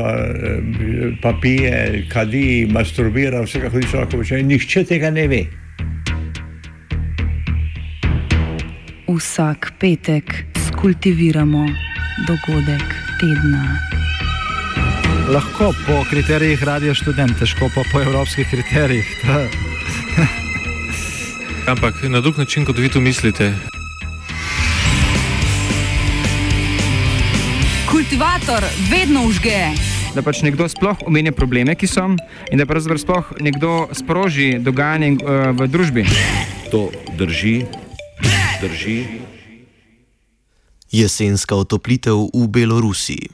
Pa, pa pije, kadi, masturbira, vse kako hoče lahko počne. Nihče tega ne ve. Vsak petek skultiviramo dogodek tedna. Lahko po kriterijih radio študent, težko pa po evropskih kriterijih. Ampak na drug način, kot vi to mislite. Kultivator vedno užge. Da pač nekdo sploh omenja probleme, ki so, in da pravzaprav sploh nekdo sproži dogajanje uh, v družbi. To drži, drži. Jesenska otoplitev v Belorusiji.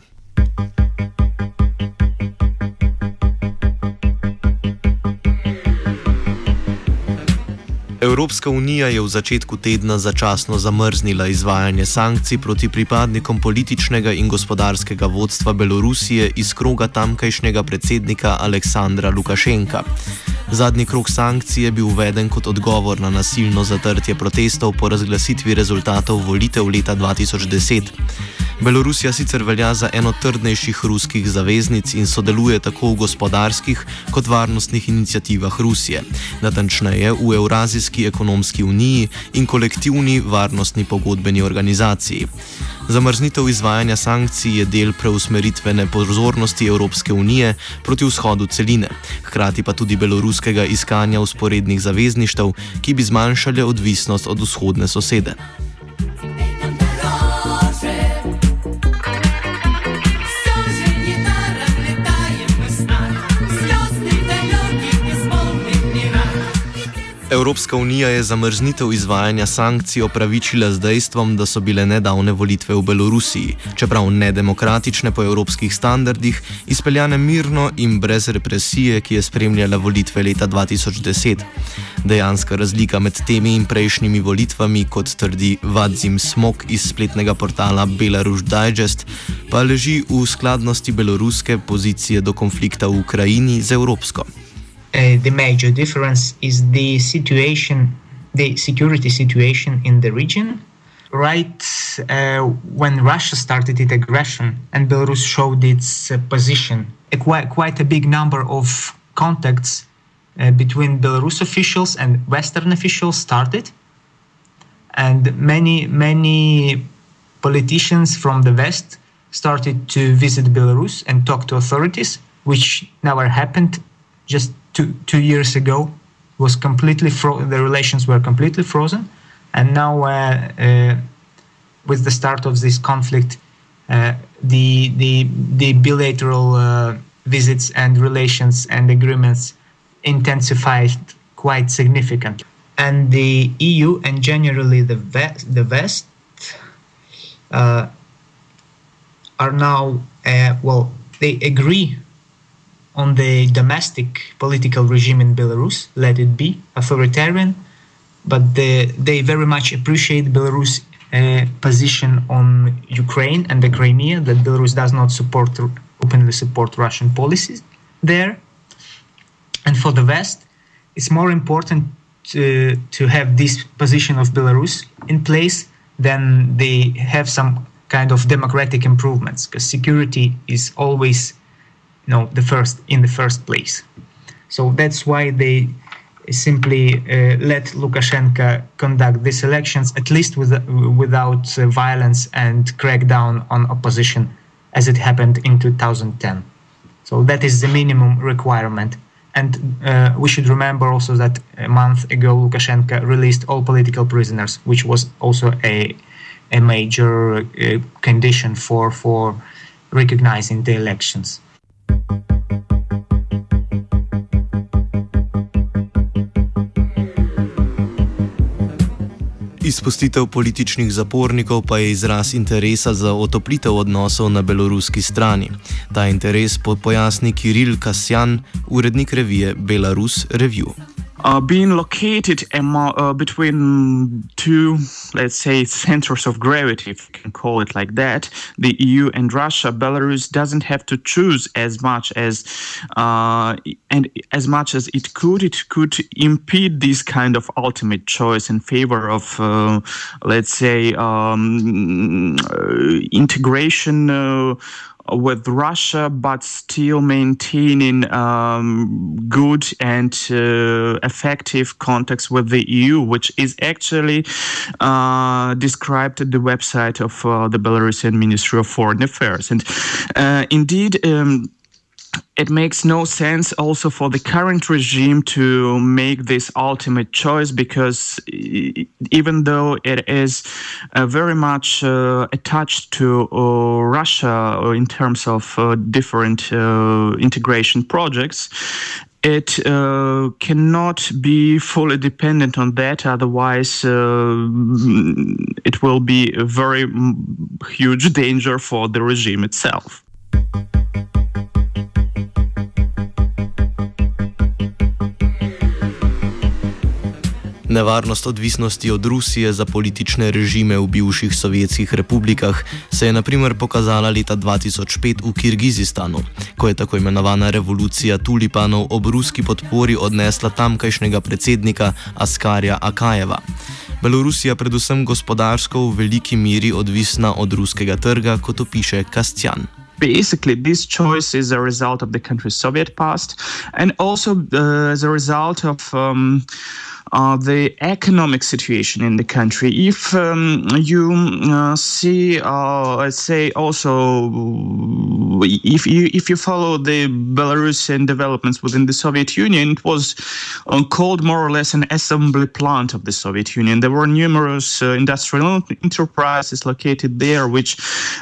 Evropska unija je v začetku tedna začasno zamrznila izvajanje sankcij proti pripadnikom političnega in gospodarskega vodstva Belorusije iz kroga tamkajšnjega predsednika Aleksandra Lukašenka. Zadnji krok sankcij je bil uveden kot odgovor na nasilno zatrtje protestov po razglasitvi rezultatov volitev leta 2010. Belorusija sicer velja za eno trdnejših ruskih zaveznic in sodeluje tako v gospodarskih kot varnostnih inicijativah Rusije, natančneje v Eurazijski ekonomski uniji in kolektivni varnostni pogodbeni organizaciji. Zamrznitev izvajanja sankcij je del preusmeritvene pozornosti Evropske unije proti vzhodu celine, hkrati pa tudi beloruskega iskanja usporednih zavezništev, ki bi zmanjšale odvisnost od vzhodne sosede. Evropska unija je zamrznitev izvajanja sankcij opravičila z dejstvom, da so bile nedavne volitve v Belorusiji, čeprav nedemokratične po evropskih standardih, izpeljane mirno in brez represije, ki je spremljala volitve leta 2010. Dejanska razlika med temi in prejšnjimi volitvami, kot trdi Vadzim Smok iz spletnega portala Belarus Digest, pa leži v skladnosti beloruske pozicije do konflikta v Ukrajini z evropsko. Uh, the major difference is the situation, the security situation in the region. Right uh, when Russia started its aggression and Belarus showed its uh, position, a quite, quite a big number of contacts uh, between Belarus officials and Western officials started. And many, many politicians from the West started to visit Belarus and talk to authorities, which never happened just two two years ago was completely fro- the relations were completely frozen, and now uh, uh, with the start of this conflict, uh, the the the bilateral visits and relations and agreements intensified quite significantly, and the EU and generally the West, the West uh, are now uh, well they agree on the domestic political regime in Belarus, let it be authoritarian, but the, they very much appreciate Belarus' uh, position on Ukraine and the Crimea, that Belarus does not support openly support Russian policies there. And for the West, it's more important to, to have this position of Belarus in place than they have some kind of democratic improvements, because security is always no the first in the first place. So that's why they simply uh, let Lukashenko conduct these elections at least with, without uh, violence and crackdown on opposition as it happened in 2010 so that is the minimum requirement. And uh, we should remember also that a month ago Lukashenko released all political prisoners which was also a a major uh, condition for for recognizing the elections Izpustitev političnih zapornikov pa je izraz interesa za otoplitev odnosov na beloruski strani. Ta interes pojasni Kiril Kasjan, urednik revije Belarus Review. Uh, being located among, uh, between two, let's say, centers of gravity, if you can call it like that, the EU and Russia, Belarus doesn't have to choose as much as uh, and as much as it could. It could impede this kind of ultimate choice in favor of, uh, let's say, um, uh, integration uh, with Russia, but still maintaining um, good and uh, effective contacts with the EU, which is actually uh, described at the website of uh, the Belarusian Ministry of Foreign Affairs. And uh, indeed, um, it makes no sense also for the current regime to make this ultimate choice because even though it is uh, very much uh, attached to uh, Russia in terms of uh, different uh, integration projects, it uh, cannot be fully dependent on that. Otherwise, it will be a very huge danger for the regime itself. Nevarnost odvisnosti od Rusije za politične režime v bivših sovjetskih republikah se je naprimer pokazala leta 2005 v Kirgizistanu, ko je tako imenovana revolucija tulipanov ob ruski podpori odnesla tamkajšnjega predsednika Askarja Akajeva. Belorusija predvsem gospodarsko v veliki meri odvisna od ruskega trga, kot opiše Kastjan. basically this choice is a result of the country's soviet past and also uh, as a result of um, uh, the economic situation in the country. If um, you uh, see, uh, let's say, also if you if you follow the Belarusian developments within the Soviet Union, it was uh, called more or less an assembly plant of the Soviet Union. There were numerous uh, industrial enterprises located there, which,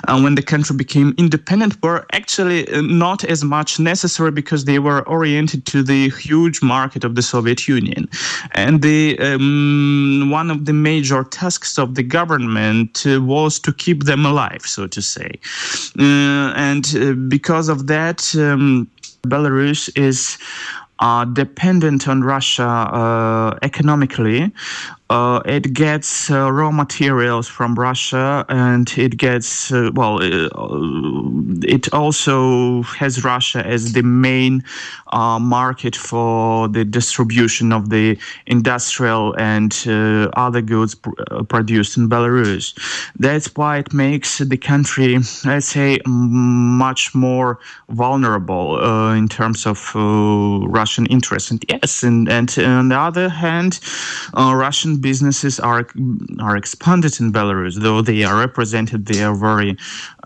uh, when the country became independent, were actually not as much necessary because they were oriented to the huge market of the Soviet Union and and the um, one of the major tasks of the government uh, was to keep them alive, so to say. Uh, and uh, because of that, um, Belarus is uh, dependent on Russia uh, economically. Uh, it gets uh, raw materials from Russia, and it gets uh, well. Uh, it also has Russia as the main market for the distribution of the industrial and other goods pr- produced in Belarus. That's why it makes the country, let's say, much more vulnerable in terms of Russian interests. And yes, and, and on the other hand, Russian businesses are are expanded in Belarus, though they are represented there very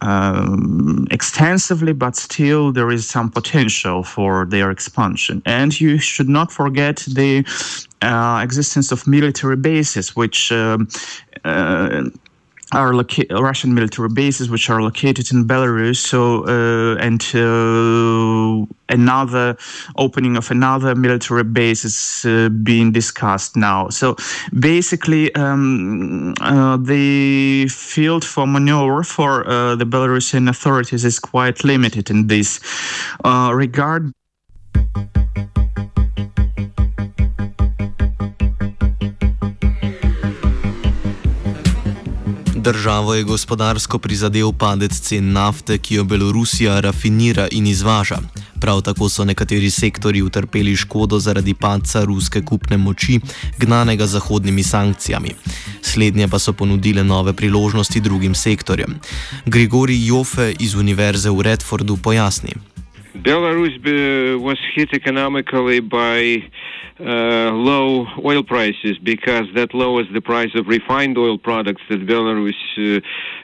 um, extensively, but still there is some potential for their expansion. And you should not forget the uh, existence of military bases, which um, uh, are loca- Russian military bases which are located in Belarus. So uh, and uh, another opening of another military base is uh, being discussed now. So basically, um, uh, the field for maneuver for uh, the Belarusian authorities is quite limited in this uh, regard. Državo je gospodarsko prizadel padec cen nafte, ki jo Belorusija rafinira in izvaža. Prav tako so nekateri sektori utrpeli škodo zaradi padca ruske kupne moči, gnanega zahodnimi sankcijami. Slednje pa so ponudile nove priložnosti drugim sektorjem. Grigori Jofe iz Univerze v Redfordu pojasni. Belarus was hit economically by uh, low oil prices because that lowers the price of refined oil products that Belarus uh,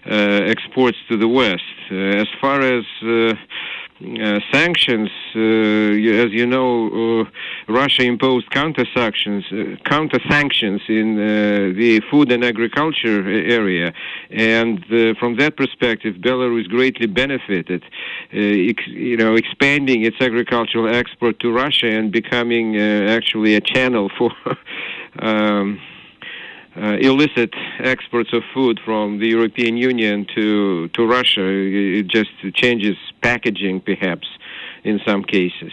uh, exports to the West. As far as uh, sanctions, uh, as you know, uh, Russia imposed counter sanctions, counter sanctions in the food and agriculture area, and from that perspective, Belarus greatly benefited. Ex- you know, expanding its agricultural export to Russia and becoming actually a channel for. Um, uh, illicit exports of food from the European Union to to Russia. It just changes packaging, perhaps, in some cases.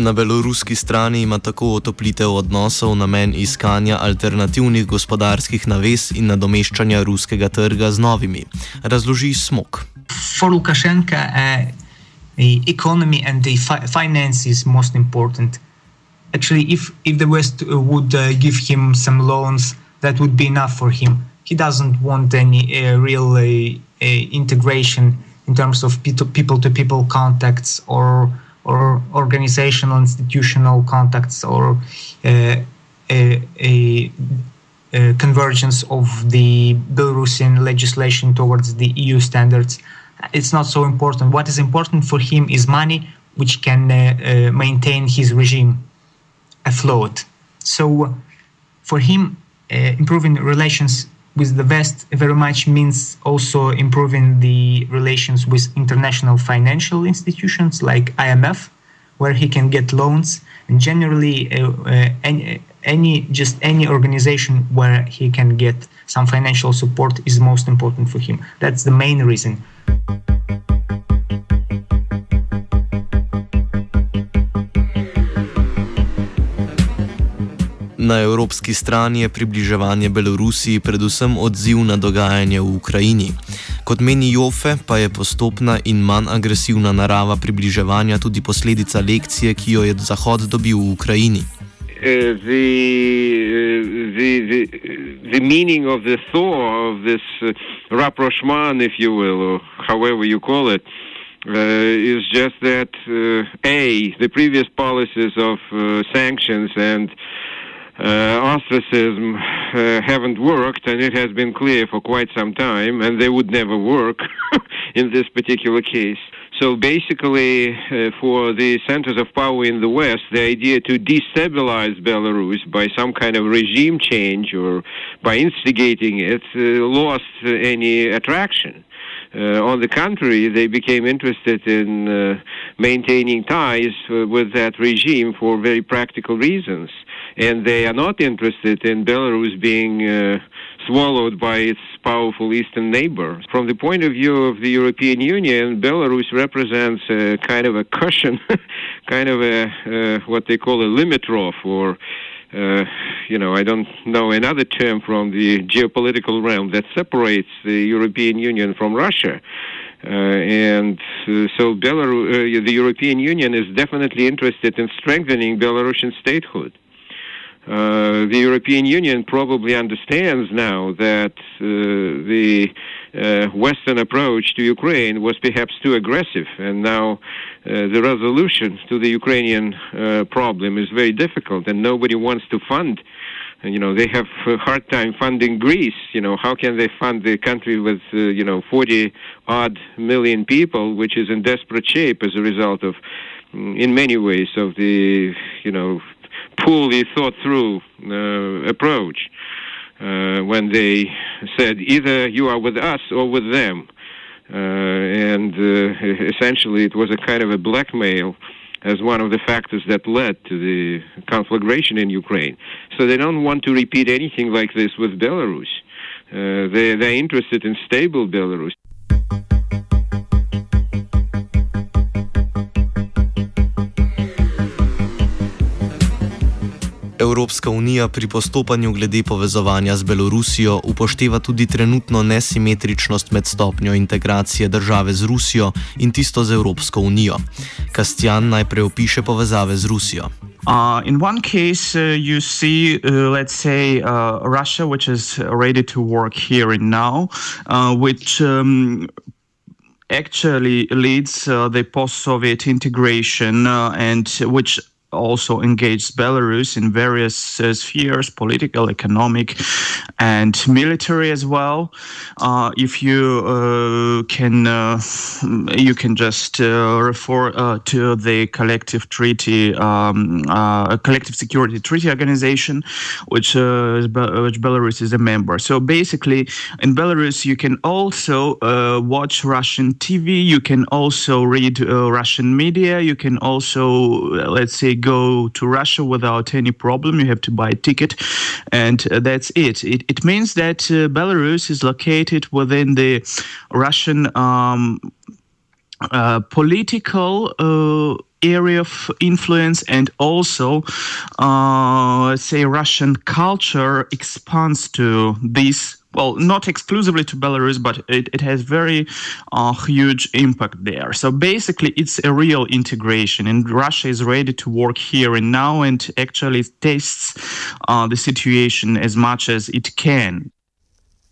Na beloruski strani ima tako otoplitev odnosov namen iskanja alternativnih gospodarskih naves in nadomeščanja ruskega trga z novimi. Razloži smog. For Lukashenko, uh, the economy and the fi finance is most important. Actually, if, if the West would uh, give him some loans, that would be enough for him. He doesn't want any uh, real uh, integration in terms of people to people contacts or or organizational institutional contacts or uh, a, a, convergence of the Belarusian legislation towards the EU standards. It's not so important. What is important for him is money, which can uh, uh, maintain his regime afloat. So, for him, uh, improving relations with the West very much means also improving the relations with international financial institutions like IMF, where he can get loans, and generally uh, uh, any, any just any organization where he can get some financial support is most important for him. That's the main reason. Na evropski strani je približevanje Belorusiji predvsem odziv na dogajanje v Ukrajini. Kot meni Jofe, pa je postopna in manj agresivna narava približevanja tudi posledica lekcije, ki jo je Zahod dobil v Ukrajini. Uh, the, uh, the, the, the meaning of the thaw of this uh, rapprochement, if you will, or however you call it, uh, is just that uh, A, the previous policies of uh, sanctions and uh, ostracism haven't worked, and it has been clear for quite some time, and they would never work in this particular case. So basically, uh, for the centers of power in the West, the idea to destabilize Belarus by some kind of regime change or by instigating it uh, lost any attraction. Uh, on the contrary, they became interested in uh, maintaining ties uh, with that regime for very practical reasons. And they are not interested in Belarus being uh, swallowed by its powerful eastern neighbor. From the point of view of the European Union, Belarus represents a kind of a cushion, kind of a uh, what they call a limitrophe or uh, you know, I don't know another term from the geopolitical realm that separates the European Union from Russia. Uh, and uh, so Belarus, uh, the European Union is definitely interested in strengthening Belarusian statehood. Uh, the European Union probably understands now that uh, the uh, Western approach to Ukraine was perhaps too aggressive, and now uh, the resolution to the Ukrainian uh, problem is very difficult, and nobody wants to fund. You know, they have a hard time funding Greece. You know, how can they fund the country with, you know, 40 odd million people, which is in desperate shape as a result of, mm, in many ways, of the, you know, poorly thought through uh, approach uh, when they said either you are with us or with them. Uh, and essentially, it was a kind of a blackmail as one of the factors that led to the conflagration in Ukraine. So they don't want to repeat anything like this with Belarus. Uh, they, they're interested in stable Belarus. Evropska unija pri postopanju glede povezovanja z Belorusijo upošteva tudi trenutno nesimetričnost med stopnjo integracije države z Rusijo in tisto z Evropsko unijo. Kastjan najprej opiše povezave z Rusijo. Uh, in one case, uh, you see, uh, let's say, uh, Russia, which is ready to work here and now, uh, which um, actually leads uh, the post Soviet integration and which also engaged Belarus in various uh, spheres political, economic, and military as well. Uh, if you uh, can, uh, you can just uh, refer uh, to the collective treaty, um, collective security treaty organization, which, which Belarus is a member. So basically, in Belarus, you can also watch Russian TV, you can also read Russian media, you can also, let's say, go to Russia without any problem. You have to buy a ticket, and uh, that's it. It, it means that uh, Belarus is located within the Russian um, uh, political area of influence and also uh, say russian culture expands to this well, not exclusively to Belarus, but it, it has very uh, huge impact there. So basically, it's a real integration, and Russia is ready to work here and now and actually tests uh, the situation as much as it can.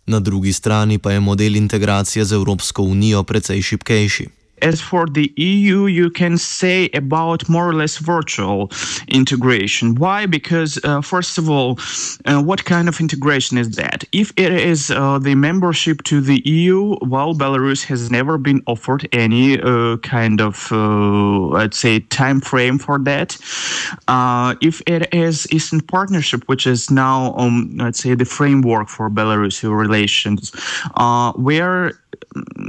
Na drugi strani pa je model integracije z Evropsko unijo precej šipkejši. As for the EU, you can say about more or less virtual integration. Why? Because, uh, first of all, uh, what kind of integration is that? If it is uh, the membership to the EU, well, Belarus has never been offered any uh, kind of, uh, let's say, time frame for that. Uh, if it is Eastern Partnership, which is now, um, let's say, the framework for Belarusian relations, where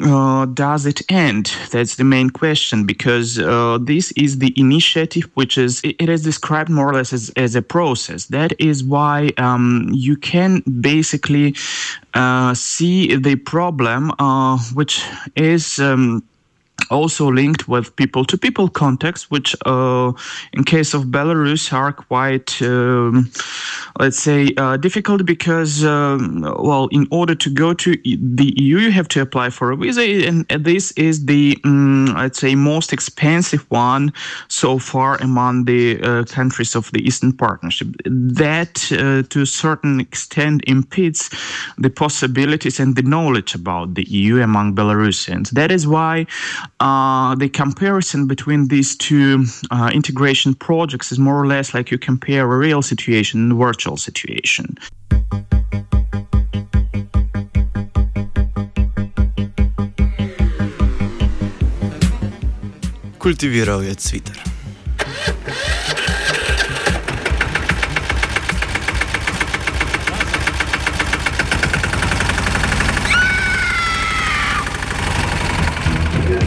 uh, does it end? That's the main question because uh, this is the initiative, which is it is described more or less as, as a process. That is why um, you can basically uh, see the problem, uh, which is. Um, also linked with people to people contacts, which uh, in case of Belarus are quite, um, let's say, uh, difficult because, um, well, in order to go to the EU, you have to apply for a visa, and this is the, um, let's say, most expensive one so far among the uh, countries of the Eastern Partnership. That, uh, to a certain extent, impedes the possibilities and the knowledge about the EU among Belarusians. That is why uh, the comparison between these two uh, integration projects is more or less like you compare a real situation and a virtual situation. Kultiviral je cviter.